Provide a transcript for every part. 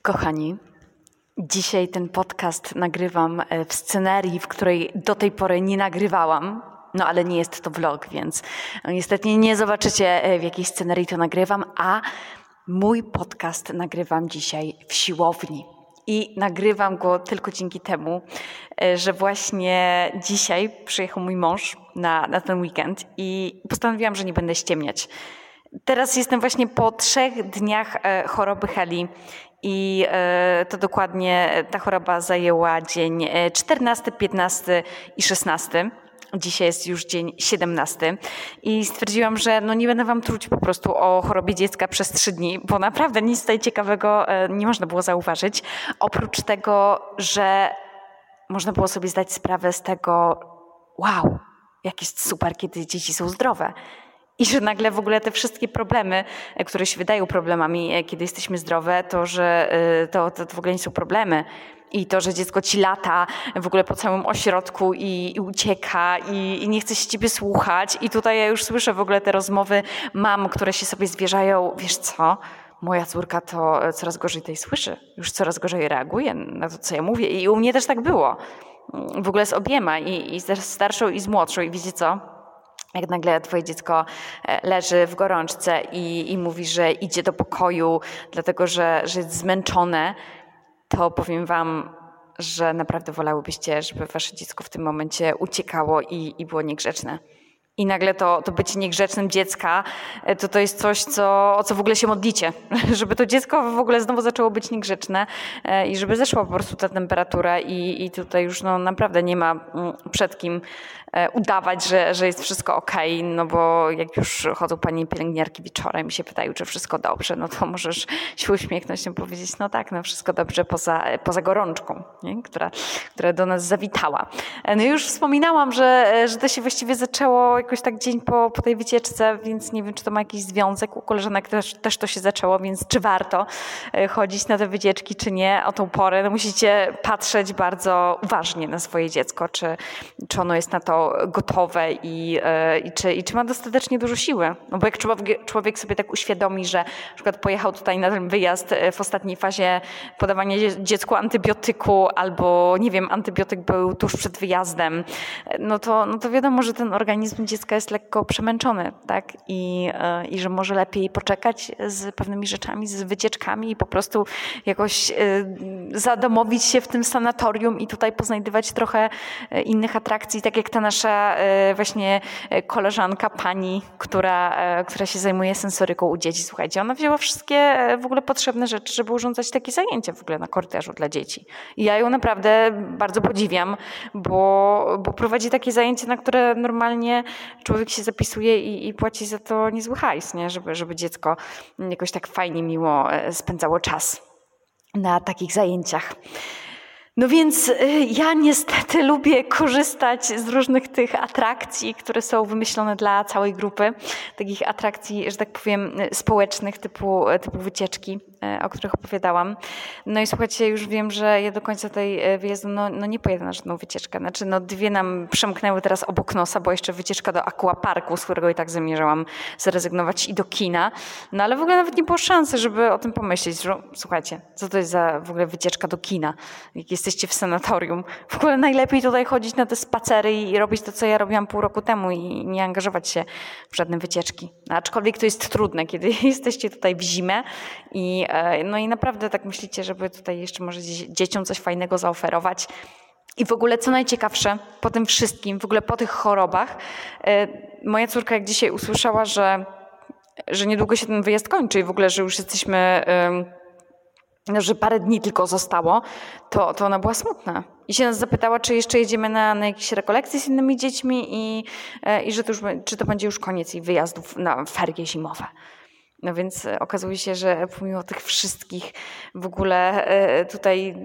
Kochani, dzisiaj ten podcast nagrywam e, w scenarii, w której do tej pory nie nagrywałam. No ale nie jest to vlog, więc niestety nie zobaczycie e, w jakiej scenarii to nagrywam, a mój podcast nagrywam dzisiaj w siłowni. I nagrywam go tylko dzięki temu, e, że właśnie dzisiaj przyjechał mój mąż na, na ten weekend i postanowiłam, że nie będę ściemniać. Teraz jestem właśnie po trzech dniach choroby Heli i e, to dokładnie ta choroba zajęła dzień 14, 15 i 16. Dzisiaj jest już dzień 17 i stwierdziłam, że no nie będę wam truć po prostu o chorobie dziecka przez trzy dni, bo naprawdę nic tutaj ciekawego e, nie można było zauważyć. Oprócz tego, że można było sobie zdać sprawę z tego, wow, jak jest super, kiedy dzieci są zdrowe. I że nagle w ogóle te wszystkie problemy, e, które się wydają problemami, e, kiedy jesteśmy zdrowe, to, że e, to, to, to w ogóle nie są problemy. I to, że dziecko ci lata w ogóle po całym ośrodku i, i ucieka i, i, nie chce się ciebie słuchać. I tutaj ja już słyszę w ogóle te rozmowy mam, które się sobie zwierzają. Wiesz co? Moja córka to coraz gorzej tej słyszy. Już coraz gorzej reaguje na to, co ja mówię. I u mnie też tak było. W ogóle z obiema, i, i z starszą, i z młodszą. I wiecie co? Jak nagle twoje dziecko e, leży w gorączce i, i mówi, że idzie do pokoju, dlatego że, że jest zmęczone, to powiem wam, że naprawdę wolałybyście, żeby wasze dziecko w tym momencie uciekało i, i było niegrzeczne. I nagle to, to niegrzecznym dziecka, e, to to jest coś, co, o co w ogóle się modlicie. Żeby to dziecko w ogóle znowu zaczęło być niegrzeczne e, i żeby zeszła po prostu ta temperatura i, i tutaj już no, naprawdę nie ma mm, przed kim udawać, że, że jest wszystko ok, no bo jak już chodzą pani pielęgniarki wieczorem i się pytają, czy wszystko dobrze, no to możesz się uśmiechnąć i powiedzieć, no tak, no wszystko dobrze poza, poza gorączką, nie? Która, która do nas zawitała. E, no już wspominałam, że, że to się właściwie zaczęło jakoś tak dzień po, po tej wycieczce, więc nie wiem, czy to ma jakiś związek. U koleżanek też, też to się zaczęło, więc czy warto e, chodzić na te wycieczki, czy nie o tą porę, no musicie patrzeć bardzo uważnie na swoje dziecko, czy, czy ono jest na to gotowe i, e, i, czy, i czy ma dostatecznie dużo siły. No bo jak człowiek, człowiek sobie tak uświadomi, że na przykład pojechał tutaj na ten wyjazd e, w ostatniej fazie podawania dziecku antybiotyku albo nie wiem, antybiotyk był tuż przed wyjazdem, e, no to, no to wiadomo, że ten organizm dziecka jest lekko przemęczony, tak? I, i że może lepiej poczekać z pewnymi rzeczami, z wycieczkami i po prostu jakoś zadomowić się w tym sanatorium i tutaj poznajdywać trochę innych atrakcji, tak jak ta nasza e, właśnie e, koleżanka, pani, która, e, która się zajmuje sensoryką u dzieci. Słuchajcie, ona wzięła wszystkie w ogóle potrzebne rzeczy, żeby urządzać takie zajęcia w ogóle na korytarzu dla dzieci. I ja ją naprawdę bardzo podziwiam, bo, bo prowadzi takie zajęcia, na które normalnie człowiek się zapisuje i, i płaci za to niezły hajs, nie? Żeby, żeby dziecko jakoś tak fajnie, miło spędzało czas na takich zajęciach. No więc y, ja niestety lubię korzystać z różnych tych atrakcji, które są wymyślone dla całej grupy, takich atrakcji, że tak powiem, społecznych, typu, typu wycieczki, y, o których opowiadałam. No i słuchajcie, już wiem, że ja do końca tej y, wyjazdu no, no nie pojadę na żadną wycieczkę. Znaczy, no dwie nam przemknęły teraz obok nosa, bo jeszcze wycieczka do aquaparku, z którego i tak zamierzałam zrezygnować i do kina. No ale w ogóle nawet nie było szansy, żeby o tym pomyśleć, że słuchajcie, co to jest za w ogóle wycieczka do kina? Jak jest jesteście w sanatorium. W ogóle najlepiej tutaj chodzić na te spacery i robić to, co ja robiłam pół roku temu i nie angażować się w żadne wycieczki. No, aczkolwiek to jest trudne, kiedy jesteście tutaj w zimę i, e, no i naprawdę tak myślicie, żeby tutaj jeszcze może dzieciom coś fajnego zaoferować. I w ogóle co najciekawsze, po tym wszystkim, w ogóle po tych chorobach, e, moja córka jak dzisiaj usłyszała, że, że niedługo się ten wyjazd kończy i w ogóle, że już jesteśmy że parę dni tylko zostało, to, to ona była smutna. I się nas zapytała, czy jeszcze jedziemy na, na jakieś rekolekcje z innymi dziećmi i, e, i że to już, czy to będzie już koniec jej wyjazdów na ferie zimowe. No więc okazuje się, że pomimo tych wszystkich w ogóle e, tutaj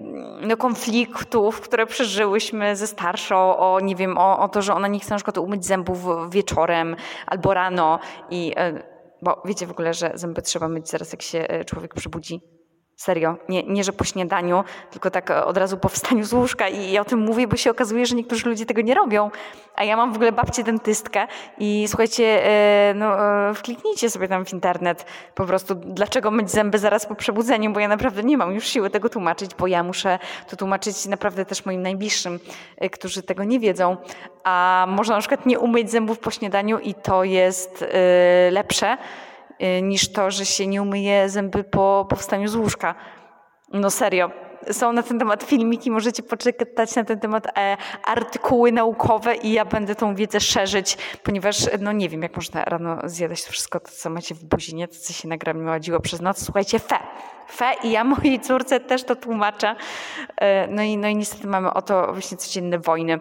no, konfliktów, które przeżyłyśmy ze starszą, o nie wiem, o, o to, że ona nie chce na przykład umyć zębów wieczorem albo rano i e, bo wiecie w ogóle, że zęby trzeba myć zaraz jak się człowiek przebudzi Serio, nie, nie, że po śniadaniu, tylko tak od razu po wstaniu z łóżka i o tym mówię, bo się okazuje, że niektórzy ludzie tego nie robią. A ja mam w ogóle babcię dentystkę i słuchajcie, e, no, e, wkliknijcie sobie tam w internet po prostu, dlaczego myć zęby zaraz po przebudzeniu, bo ja naprawdę nie mam już siły tego tłumaczyć, bo ja muszę to tłumaczyć naprawdę też moim najbliższym, e, którzy tego nie wiedzą. A można na przykład nie umyć zębów po śniadaniu i to jest lepsze niż to, że się nie umyje zęby po powstaniu z łóżka. No serio. Są na ten temat filmiki, możecie poczytać na ten temat e, artykuły naukowe i ja będę tą wiedzę szerzyć, ponieważ no nie wiem, jak można rano zjadać to wszystko, to co macie w buzi, nie? To co się nagramiładziło przez noc. Słuchajcie, fe. Fe i ja mojej córce też to tłumaczę. E, no i, no i niestety mamy o to właśnie codzienne wojny.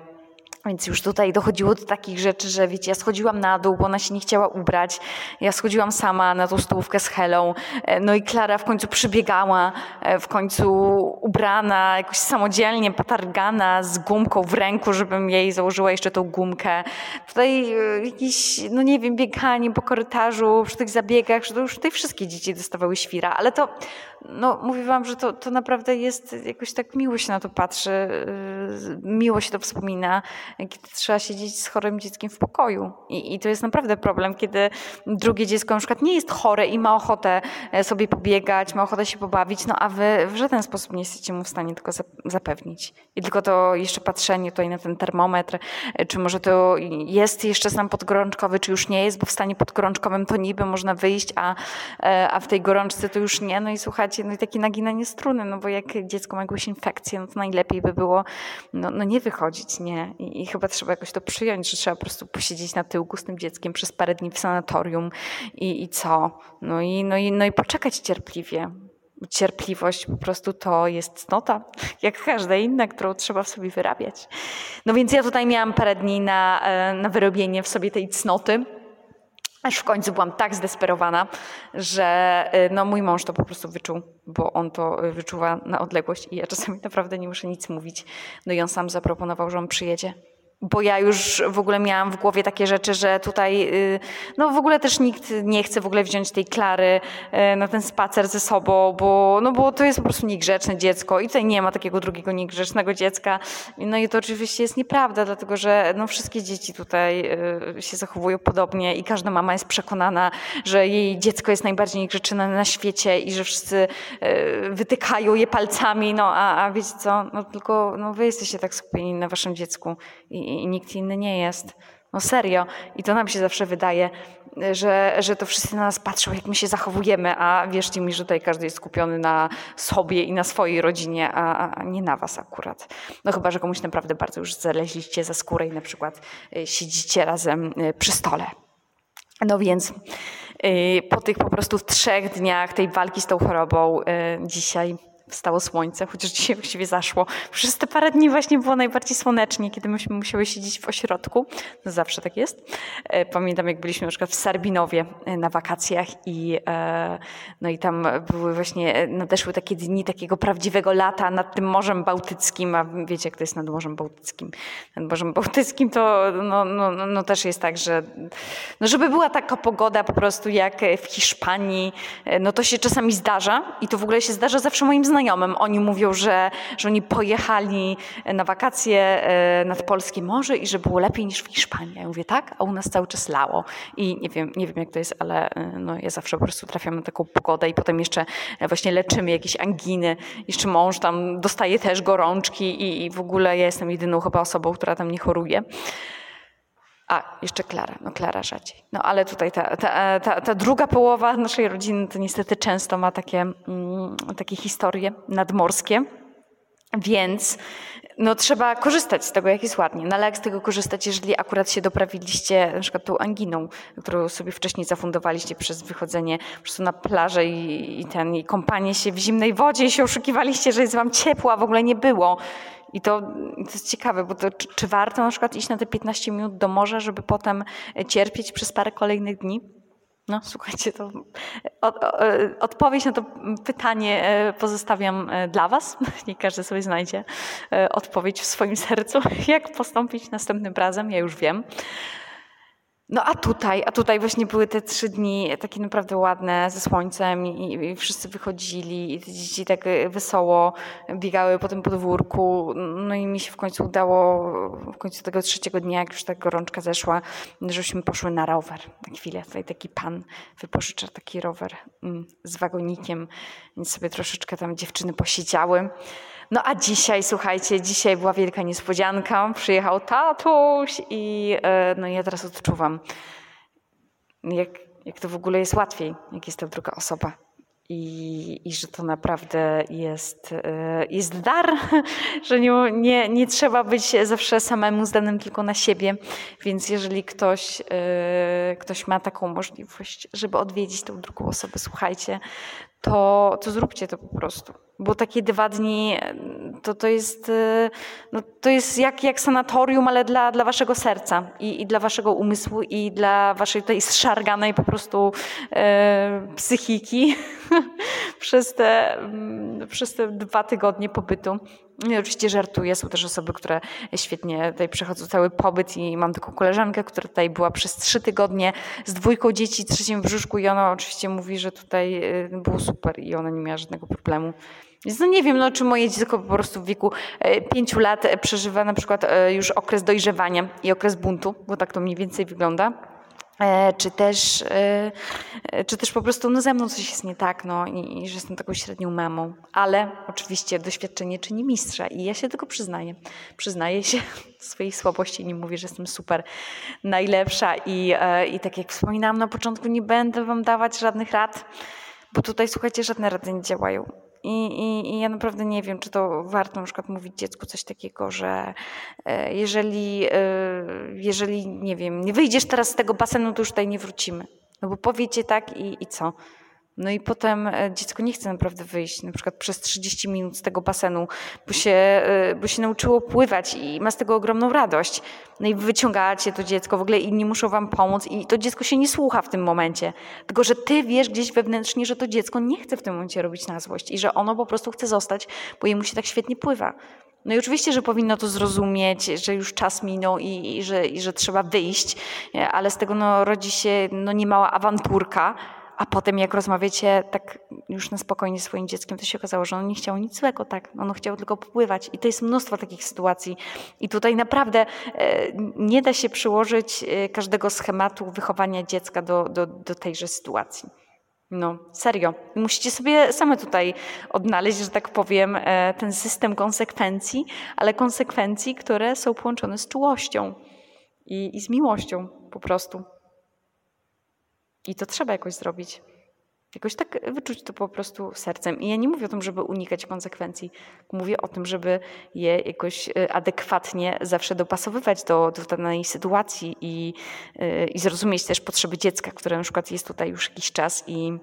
Więc już tutaj dochodziło do takich rzeczy, że wiecie, ja schodziłam na dół, bo ona się nie chciała ubrać. Ja schodziłam sama na tą stołówkę z Helą. E, no i Klara w końcu przybiegała, e, w końcu ubrana, jakoś samodzielnie, patargana, z gumką w ręku, żebym jej założyła jeszcze tą gumkę. Tutaj e, jakieś, no nie wiem, bieganie po korytarzu, przy tych zabiegach, że to już tutaj wszystkie dzieci dostawały świra, ale to no, mówię wam, że to, to naprawdę jest, jakoś tak miło się na to patrzy, miło się to wspomina, kiedy trzeba siedzieć z chorym dzieckiem w pokoju. I, I to jest naprawdę problem, kiedy drugie dziecko na przykład nie jest chore i ma ochotę e, sobie pobiegać, ma ochotę się pobawić, no a wy w żaden sposób nie jesteście mu w stanie tego zapewnić. I tylko to jeszcze patrzenie tutaj na ten termometr, e, czy może to jest jeszcze stan podgorączkowy, czy już nie jest, bo w stanie podgorączkowym to niby można wyjść, a, e, a w tej gorączce to już nie. No i słuchajcie, no i takie naginanie struny, no bo jak dziecko ma jakąś infekcję, no to najlepiej by było no, no nie wychodzić, nie? I, Chyba trzeba jakoś to przyjąć, że trzeba po prostu posiedzieć na tyłku z tym dzieckiem przez parę dni w sanatorium i, i co? No i, no, i, no i poczekać cierpliwie. Cierpliwość po prostu to jest cnota, jak każda inna, którą trzeba w sobie wyrabiać. No więc ja tutaj miałam parę dni na, e, na wyrobienie w sobie tej cnoty. Aż w końcu byłam tak zdesperowana, że y, no, mój mąż to po prostu wyczuł, bo on to y, wyczuwa na odległość i ja czasami naprawdę nie muszę nic mówić. No i on sam zaproponował, że on przyjedzie bo ja już w ogóle miałam w głowie takie rzeczy, że tutaj, y, no w ogóle też nikt nie chce w ogóle wziąć tej Klary y, na ten spacer ze sobą, bo, no bo to jest po prostu niegrzeczne dziecko i tutaj nie ma takiego drugiego niegrzecznego dziecka. No i to oczywiście jest nieprawda, dlatego że no wszystkie dzieci tutaj y, się zachowują podobnie i każda mama jest przekonana, że jej dziecko jest najbardziej niegrzeczne na świecie i że wszyscy wytykają je palcami, no a, a wiecie co, no tylko no wy jesteście tak skupieni na waszym dziecku i, nikt inny nie jest. No serio. I to nam się zawsze wydaje, że, że to wszyscy na nas patrzą, jak my się zachowujemy, a wierzcie mi, że tutaj każdy jest skupiony na sobie i na swojej rodzinie, a, a nie na was akurat. No chyba, że komuś naprawdę bardzo już zaleźliście za skórę i na przykład y, siedzicie razem y, przy stole. No więc y, po tych po prostu trzech dniach tej walki z tą chorobą dzisiaj wstało słońce, chociaż dzisiaj właściwie zaszło. Przez te parę dni właśnie było najbardziej słonecznie, kiedy myśmy musiały siedzieć w ośrodku. No zawsze tak jest. E, pamiętam, jak byliśmy na przykład w Sarbinowie e, na wakacjach i, e, no i tam były właśnie, nadeszły takie dni takiego prawdziwego lata nad tym Morzem Bałtyckim, a wiecie, jak to jest nad Morzem Bałtyckim. Nad Morzem Bałtyckim to no, no, no, no też jest tak, że no żeby była taka pogoda po prostu jak w Hiszpanii, no to się czasami zdarza i to w ogóle się zdarza zawsze moim znajomym znajomym. Oni mówią, że, że oni pojechali na wakacje e, nad Polskie Morze i że było lepiej niż w Hiszpanii. Ja mówię, tak, a u nas cały czas lało. I nie wiem, nie wiem jak to jest, ale e, no, ja zawsze po prostu trafiam na taką pogodę i potem jeszcze e, właśnie leczymy jakieś anginy. Jeszcze mąż tam dostaje też gorączki i, i w ogóle ja jestem jedyną chyba osobą, która tam nie choruje. A, jeszcze Klara. No Klara rzadziej. No ale tutaj ta, ta, ta, ta druga połowa naszej rodziny to niestety często ma takie, mm, takie historie nadmorskie. Więc no, trzeba korzystać z tego, jak jest ładnie. No ale jak z tego korzystać, jeżeli akurat się doprawiliście na przykład tą anginą, którą sobie wcześniej zafundowaliście przez wychodzenie po prostu na plażę i, i ten, i kąpanie się w zimnej wodzie i się oszukiwaliście, że jest wam ciepło, a w ogóle nie było. I to, to jest ciekawe, bo to, czy, czy, warto na przykład iść na te 15 minut do morza, żeby potem cierpieć przez parę kolejnych dni? No, słuchajcie, to od, odpowiedź na to pytanie e, pozostawiam e, dla Was. Niech każdy sobie znajdzie e, odpowiedź w swoim sercu, jak postąpić następnym razem. Ja już wiem. No a tutaj, a tutaj właśnie były te trzy dni takie naprawdę ładne ze słońcem i, i wszyscy wychodzili i te dzieci tak wesoło biegały po tym podwórku. No i mi się w końcu udało, w końcu tego trzeciego dnia, jak już ta gorączka zeszła, żeśmy poszły na rower. Na chwilę tutaj taki pan wypożycza taki rower mm, z wagonikiem, więc sobie troszeczkę tam dziewczyny posiedziały. No a dzisiaj, słuchajcie, dzisiaj była wielka niespodzianka. Przyjechał tatuś i e, no ja teraz odczuwam, jak, jak to w ogóle jest łatwiej, jak jest ta druga osoba. I, i że to naprawdę jest, e, jest dar, że nie, nie, nie trzeba być zawsze samemu zdanym tylko na siebie. Więc jeżeli ktoś, e, ktoś ma taką możliwość, żeby odwiedzić tą drugą osobę, słuchajcie, to, to zróbcie to po prostu. Bo takie dwa dni to, to, jest, y, no, to jest jak, jak sanatorium, ale dla, dla waszego serca i, i dla waszego umysłu i dla waszej tej zszarganej po prostu e, psychiki przez, te, mm, przez te dwa tygodnie pobytu. I oczywiście żartuję, są też osoby, które świetnie tutaj przechodzą cały pobyt i mam taką koleżankę, która tutaj była przez trzy tygodnie z dwójką dzieci, trzecim w brzuszku i ona oczywiście mówi, że tutaj y, było super i ona nie miała żadnego problemu. Więc no nie wiem, no, czy moje dziecko po prostu w wieku e, pięciu lat przeżywa na przykład e, już okres dojrzewania i okres buntu, bo tak to mniej więcej wygląda. Czy też, czy też po prostu no ze mną coś jest nie tak, no i, i że jestem taką średnią mamą. Ale oczywiście doświadczenie czyni mistrza i ja się tego przyznaję. Przyznaję się swoich słabości i nie mówię, że jestem super najlepsza i, i tak jak wspominałam na początku, nie będę wam dawać żadnych rad, bo tutaj słuchajcie, żadne rady nie działają. I, i, I, ja naprawdę nie wiem, czy to warto na przykład mówić dziecku coś takiego, że e, jeżeli, e, jeżeli nie wiem, nie wyjdziesz teraz z tego basenu, to już tutaj nie wrócimy. No bo powiecie tak i, i co? No i potem e, dziecko nie chce naprawdę wyjść, na przykład przez 30 minut z tego basenu, bo się, e, bo się nauczyło pływać i ma z tego ogromną radość. No i wyciągacie to dziecko, w ogóle inni muszą wam pomóc i to dziecko się nie słucha w tym momencie. Tylko, że ty wiesz gdzieś wewnętrznie, że to dziecko nie chce w tym momencie robić na złość i że ono po prostu chce zostać, bo jemu się tak świetnie pływa. No i oczywiście, że powinno to zrozumieć, że już czas minął i, i, że, i że trzeba wyjść, ale z tego no, rodzi się no, niemała awanturka, a potem jak rozmawiacie tak już na spokojnie z swoim dzieckiem, to się okazało, że on nie chciał nic złego, tak? Ono chciało tylko popływać. I to jest mnóstwo takich sytuacji. I tutaj naprawdę e, nie da się przyłożyć e, każdego schematu wychowania dziecka do, do, do tejże sytuacji. No, serio. Musicie sobie same tutaj odnaleźć, że tak powiem, e, ten system konsekwencji, ale konsekwencji, które są połączone z czułością i, i z miłością po prostu. I to trzeba jakoś zrobić. Jakoś tak wyczuć to po prostu sercem. I ja nie mówię o tym, żeby unikać konsekwencji. Mówię o tym, żeby je jakoś y, adekwatnie zawsze dopasowywać do, do danej sytuacji i, y, i zrozumieć też potrzeby dziecka, które na przykład jest tutaj już jakiś czas i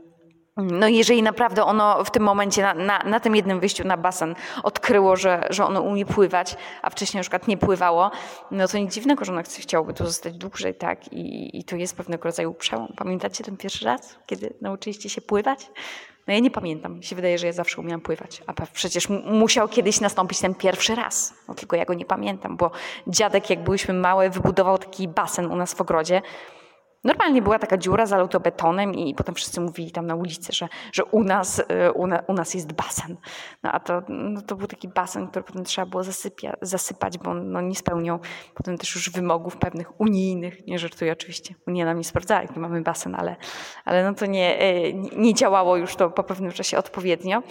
no jeżeli naprawdę ono w tym momencie na, na, na, tym jednym wyjściu na basen odkryło, że, że ono umie pływać, a wcześniej na przykład nie pływało, no to nic dziwnego, że ono chciałoby tu zostać dłużej, tak? I, I to jest pewnego rodzaju przełom. Pamiętacie ten pierwszy raz, kiedy nauczyliście się pływać? No ja nie pamiętam. Mi się wydaje, że ja zawsze umiałam pływać. A przecież musiał kiedyś nastąpić ten pierwszy raz. No tylko ja go nie pamiętam, bo dziadek, jak byliśmy małe, wybudował taki basen u nas w ogrodzie. Normalnie była taka dziura, zalał to betonem i potem wszyscy mówili tam na ulicy, że, że u, nas, y, u, na, u nas jest basen. No a to, no to był taki basen, który potem trzeba było zasypia, zasypać, bo on no, nie spełniał potem też już wymogów pewnych unijnych. Nie żartuję oczywiście, Unia nam nie sprawdzała, jaki mamy basen, ale, ale no to nie, y, nie działało już to po pewnym czasie odpowiednio.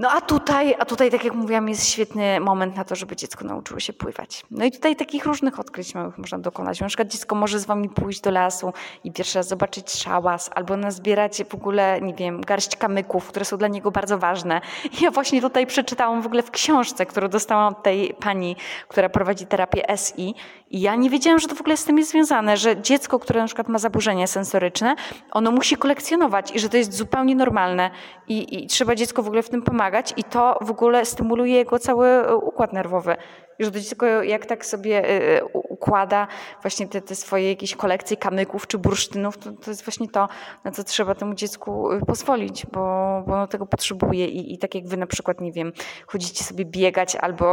No a tutaj, a tutaj, tak jak mówiłam, jest świetny moment na to, żeby dziecko nauczyło się pływać. No i tutaj takich różnych odkryć małych można dokonać. Na przykład dziecko może z wami pójść do lasu i pierwszy raz zobaczyć szałas, albo nazbierać w ogóle, nie wiem, garść kamyków, które są dla niego bardzo ważne. Ja właśnie tutaj przeczytałam w ogóle w książce, którą dostałam od tej pani, która prowadzi terapię SI. I ja nie wiedziałam, że to w ogóle z tym jest związane, że dziecko, które na przykład ma zaburzenia sensoryczne, ono musi kolekcjonować i że to jest zupełnie normalne i, i trzeba dziecko w ogóle w tym pomagać i to w ogóle stymuluje jego cały e, układ nerwowy. Że to dziecko jak tak sobie e, e, układa właśnie te, te swoje jakieś kolekcje kamyków czy bursztynów, to, to jest właśnie to, na co trzeba temu dziecku pozwolić, bo, bo ono tego potrzebuje I, i tak jak wy na przykład, nie wiem, chodzicie sobie biegać albo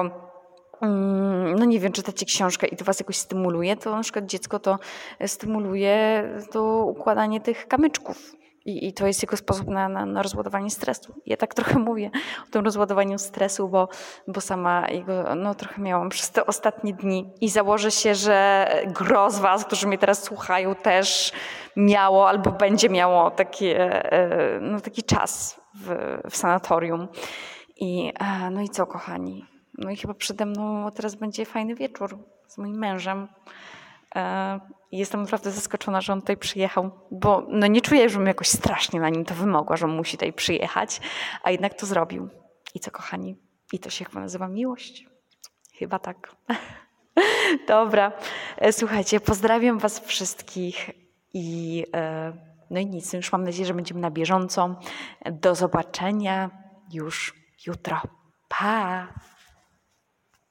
mm, no nie wiem, czytacie książkę i to was jakoś stymuluje, to na przykład dziecko to stymuluje to układanie tych kamyczków. I, I, to jest jego sposób na, na, na, rozładowanie stresu. Ja tak trochę mówię o tym rozładowaniu stresu, bo, bo sama jego no, trochę miałam przez te ostatnie dni i założę się, że gro z Was, którzy mnie teraz słuchają, też miało albo będzie miało takie, e, no, taki czas w, w sanatorium. I, e, no i co, kochani? No i chyba przede mną teraz będzie fajny wieczór z moim mężem. E, jestem naprawdę zaskoczona, że on tutaj przyjechał, bo no nie czuję, żebym jakoś strasznie na nim to wymogła, że on musi tutaj przyjechać, a jednak to zrobił. I co, kochani? I to się chyba nazywa miłość. Chyba tak. Dobra. E, słuchajcie, pozdrawiam Was wszystkich i e, no i nic, już mam nadzieję, że będziemy na bieżąco. Do zobaczenia już jutro. Pa!